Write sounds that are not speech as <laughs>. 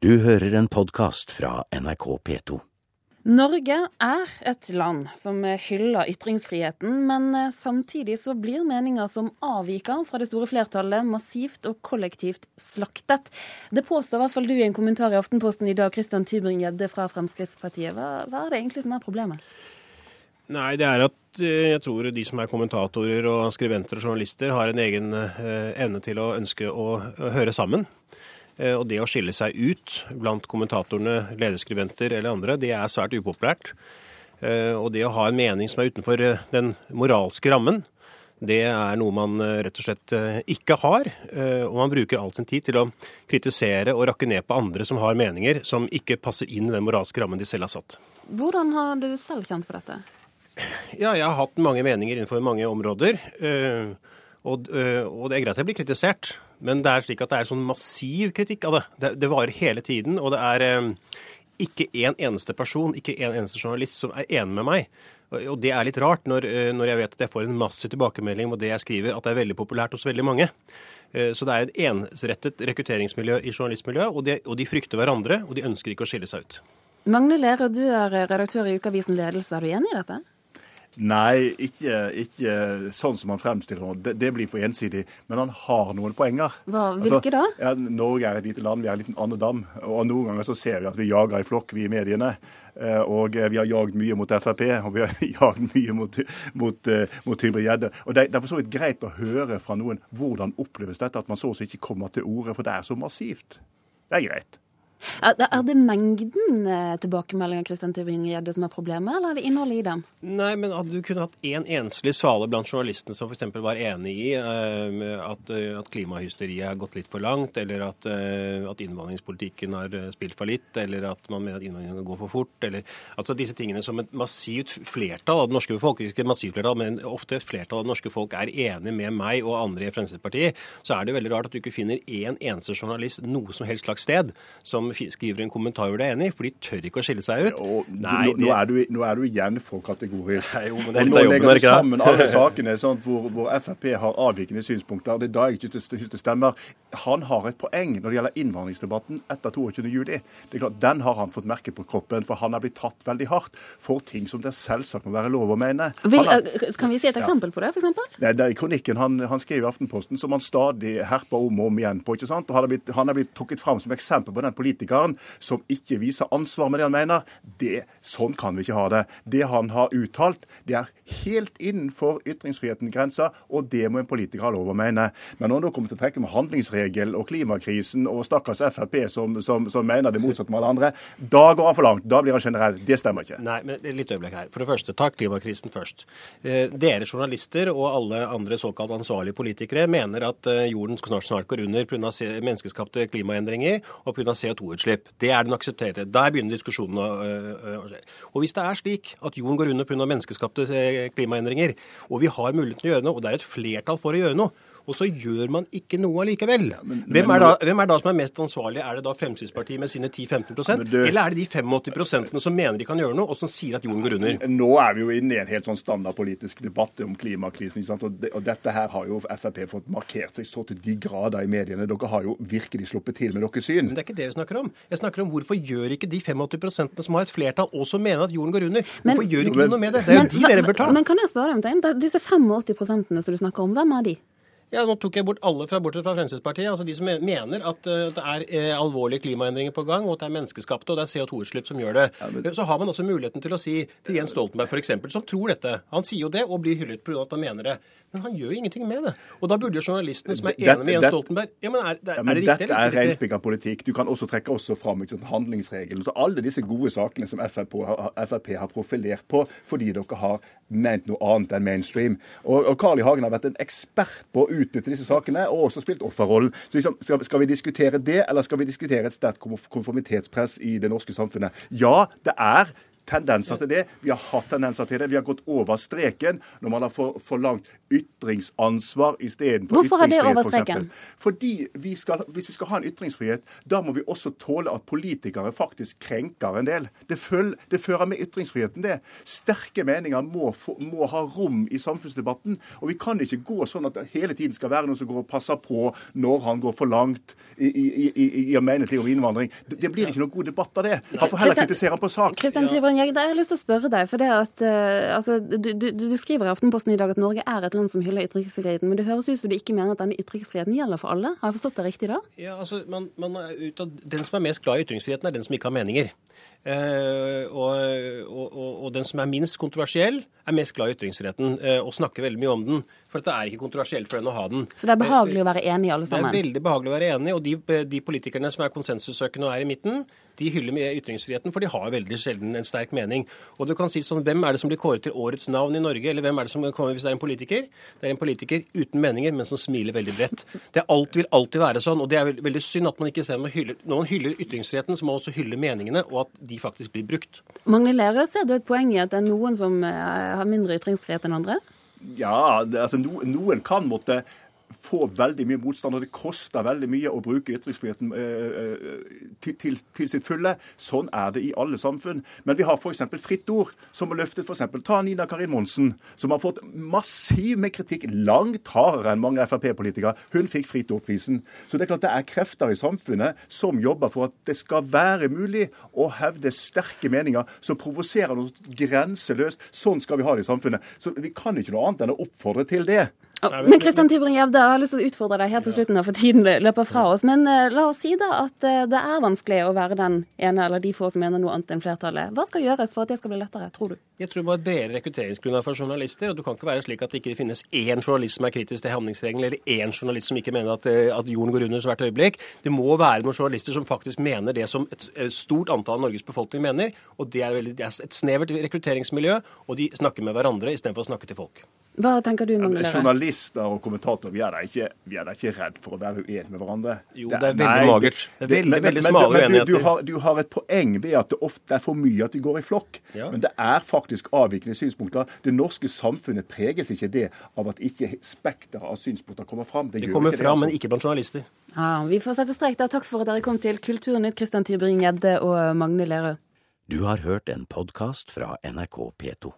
Du hører en podkast fra NRK P2. Norge er et land som hyller ytringsfriheten, men samtidig så blir meninger som avviker fra det store flertallet, massivt og kollektivt slaktet. Det påstår i hvert fall du i en kommentar i Aftenposten i dag, Christian Tybring-Gjedde fra Fremskrittspartiet. Hva, hva er det egentlig som er problemet? Nei, det er at eh, jeg tror de som er kommentatorer og skribenter og journalister, har en egen eh, evne til å ønske å høre sammen. Eh, og det å skille seg ut blant kommentatorene, lederskribenter eller andre, det er svært upopulært. Eh, og det å ha en mening som er utenfor eh, den moralske rammen, det er noe man rett og slett ikke har. Og man bruker all sin tid til å kritisere og rakke ned på andre som har meninger som ikke passer inn i den moralske rammen de selv har satt. Hvordan har du selv kjent på dette? Ja, jeg har hatt mange meninger innenfor mange områder. Og, og det er greit at jeg blir kritisert. Men det er slik at det er sånn massiv kritikk av det. Det, det varer hele tiden. Og det er eh, ikke en eneste person, ikke en eneste journalist som er enig med meg. Og det er litt rart når, eh, når jeg vet at jeg får en massiv tilbakemelding om det jeg skriver, at det er veldig populært hos veldig mange. Så det er et ensrettet rekrutteringsmiljø i journalistmiljøet, og de, og de frykter hverandre, og de ønsker ikke å skille seg ut. Magne Lerøe, du er redaktør i ukeavisen Ledelse. Er du enig i dette? Nei, ikke, ikke, sånn som han fremstiller det. det. blir for ensidig. Men han har noen poenger. Hva, hvilke altså, da? Ja, Norge er et lite land, vi er en liten andedam. Og noen ganger så ser vi at vi jager i flokk, vi i mediene. Eh, og vi har jagd mye mot Frp, og vi har <laughs> jagd mye mot, mot, eh, mot Tybring-Gjedde. Og Det, det er for så vidt greit å høre fra noen hvordan oppleves dette, at man så å si ikke kommer til orde, for det er så massivt. Det er greit. Er det mengden eh, tilbakemeldinger Kristian Tybring-Gjedde som er problemet, eller er det innholdet i dem? Nei, men Hadde du kunne hatt én en enslig svale blant journalistene som f.eks. var enig i uh, at, uh, at klimahysteriet har gått litt for langt, eller at, at innvandringspolitikken har spilt for litt, eller at man mener at innvandringen går for fort, eller altså disse tingene som et massivt flertall av det norske folk, ikke et massivt flertall, men ofte et flertall av det norske folk er enig med meg og andre i Fremskrittspartiet, så er det veldig rart at du ikke finner én en eneste journalist noe som helst slags sted som skriver en kommentar hvor de er enig, for de tør ikke å skille seg ut. Jo, Nei, nå, nå, er du, nå, er du, igjen for kategorisk. Nei, jo, men det er nå legger du sammen alle sakene sånn, hvor, hvor, Frp har avvikende synspunkter. Det er da jeg ikke syns det stemmer. Han har et poeng når det gjelder innvandringsdebatten etter 22.07. Det er Den har han fått merke på kroppen, for han er blitt tatt veldig hardt for ting som det selvsagt må være lov å mene. Vil, er... kan vi si et eksempel ja. på det, f.eks.? Nei, det er kronikken han, han skrev i Aftenposten, som han stadig herper om og om igjen på. ikke sant? Og han er blitt, han er blitt trukket fram som eksempel på den politikeren som ikke viser ansvar med det han mener. Det, sånn kan vi ikke ha det. Det han har uttalt, det er helt innenfor ytringsfrihetens grenser, og det må en politiker ha lov å mene. Men når han kommer til å trekke med handlingsregel og klimakrisen og stakkars Frp som, som, som mener det motsatte med alle andre, da går han for langt. Da blir han generell. Det stemmer ikke. Nei, men litt øyeblikk her. For det første, ta klimakrisen først. Eh, dere journalister og alle andre såkalt ansvarlige politikere mener at jorden jorden snart, snart går under pga. menneskeskapte klimaendringer og pga. CO2-utslipp. Det er den aksepterte. Der begynner diskusjonen å skje. Og hvis det er slik at jorden går under pga. menneskeskapte klimaendringer, og vi har muligheten til å gjøre noe, og det er et flertall for å gjøre noe, og så gjør man ikke noe allikevel. Ja, men, hvem, er da, hvem, er da, som er mest ansvarlig? Er det da Fremskrittspartiet med sine 10-15 du... eller er det de 85% som mener de kan gjøre noe, og som sier at jorden går under? Nå er vi jo inne i en helt sånn standardpolitisk debatt om klimakrisen. Og, det, og, dette her har jo Frp fått markert seg så til de grader i mediene. Dere har jo virkelig sluppet til med deres syn. Men det er ikke det vi snakker om. Jeg snakker om hvorfor gjør ikke de 85% som har et flertall, også mener at jorden går under? Hvorfor gjør ikke de noe med det? Det er jo de dere bør ta. Men kan jeg spørre deg om ting? Disse 85 som du snakker om, hvem er de? Ja, Nå tok jeg bort alle fra, bortsett fra Fremskrittspartiet. altså De som mener at uh, det er uh, alvorlige klimaendringer på gang, og at det er menneskeskapte og det er CO2-utslipp som gjør det. Ja, men... Så har man også muligheten til å si til Jens Stoltenberg f.eks., som tror dette. Han sier jo det og blir hyllet pga. at han mener det. Men han gjør jo ingenting med det. Og da burde jo journalistene som er enige med Jens Stoltenberg Ja, men er, det, ja, men er det riktig? Dette er reinspikka politikk. Du kan også trekke også fram ikke, handlingsregelen. Så alle disse gode sakene som FRP, Frp har profilert på fordi dere har ment noe annet enn mainstream. Og, og Carl I. Hagen har vært en ekspert på å utnytte disse sakene, og også spilt offerrollen. Så liksom, skal, skal, vi diskutere det, eller skal vi diskutere et sterkt konformitetspress i det norske samfunnet? Ja, det er tendenser til det. Vi har hatt tendenser til det. Vi har gått over streken når man har for, forlangt ytringsansvar istedenfor Hvorfor er det over streken? For Fordi vi skal, Hvis vi skal ha en ytringsfrihet, da må vi også tåle at politikere faktisk krenker en del. Det, føl, det fører med ytringsfriheten, det. Sterke meninger må, må ha rom i samfunnsdebatten. Og vi kan ikke gå sånn at det hele tiden skal være noen som går og passer på når han går for langt i, i, i, i å mene ting om innvandring. Det, det blir ikke noe god debatt av det. Han får heller kritisere han på sak. Kristian Tybring-Gjedde, jeg har lyst til å spørre deg. for det at, uh, altså, du, du, du skriver i Aftenposten i dag at Norge er et land som hyller ytringsfriheten. Men det høres ut som du ikke mener at denne ytringsfriheten gjelder for alle. Har jeg forstått det riktig da? Ja, altså, man, man Den som er mest glad i ytringsfriheten, er den som ikke har meninger. Eh, og, og, og, den som er minst kontroversiell, er mest glad i ytringsfriheten eh, og snakker veldig mye om den. For det er ikke kontroversielt for den å ha den. Så det er behagelig å være enig alle sammen? Det er veldig behagelig å være enig, og de, de politikerne som er konsensussøkende og er i midten, de hyller med ytringsfriheten, for de har veldig sjelden en sterk mening. Og du kan si sånn, Hvem er det som blir kåret til årets navn i Norge, eller hvem er det som kommer hvis det er en politiker? Det er en politiker uten meninger, men som smiler veldig bredt. Det er alt, vil alltid være sånn, og det er veldig, synd at man ikke ser man hyller, Når man hyller ytringsfriheten, så må man også hylle meningene, og at de faktisk blir brukt. Mange lærere ser du et poeng i at det er noen som eh, har mindre ytringsfrihet enn andre? Ja, det, altså no, noen kan måtte få veldig mye motstand, og det koster veldig mye å bruke ytringsfriheten eh, eh, til, til, til sitt fulle. Sånn er det i alle samfunn. Men vi har f.eks. Fritt Ord, som har løftet f.eks. Ta Nina Karin Monsen, som har fått massiv med kritikk, langt hardere enn mange Frp-politikere. Hun fikk Fritt Ord-prisen. Så det er klart det er krefter i samfunnet som jobber for at det skal være mulig å hevde sterke meninger som provoserer noe grenseløst. Sånn skal vi ha det i samfunnet. Så vi kan ikke noe annet enn å oppfordre til det. Men Kristian Tybring-Gjevde, jeg har lyst til å utfordre deg her på slutten, for tiden løper fra oss. Men eh, la oss si da at eh, det er vanskelig å være den ene eller de få som mener noe annet enn flertallet. Hva skal gjøres for at det skal bli lettere, tror du? Jeg tror det må et bedre rekrutteringsgrunnlag for journalister. og Det kan ikke være slik at det ikke finnes én journalist som er kritisk til handlingsregelen, eller én journalist som ikke mener at, eh, at jorden går under hvert øyeblikk. Det må være noen journalister som faktisk mener det som et stort antall av Norges befolkning mener. og Det er, veldig, det er et snevert rekrutteringsmiljø, og de snakker med hverandre istedenfor å snakke til folk. Hva tenker du, Magne Lerøe? Journalister og kommentatorer, vi er da ikke, vi er da ikke redd for å være uenige med hverandre. Jo, det er veldig magert. Det er veldig, men- veldig smale men du- uenigheter. Du har, du har et poeng ved at det ofte er for mye at vi går i flokk. Ja. Men det er faktisk avvikende synspunkter. Det norske samfunnet preges ikke det av at ikke spekteret av synspunkter kommer fram. Det gjør kommer ikke det, altså. men ikke blant journalister. Ja, vi får sette strek der. Takk for at dere kom til Kulturnytt, Kristian Tybring-Gjedde og Magne Lerøe. Du har hørt en podkast fra NRK P2.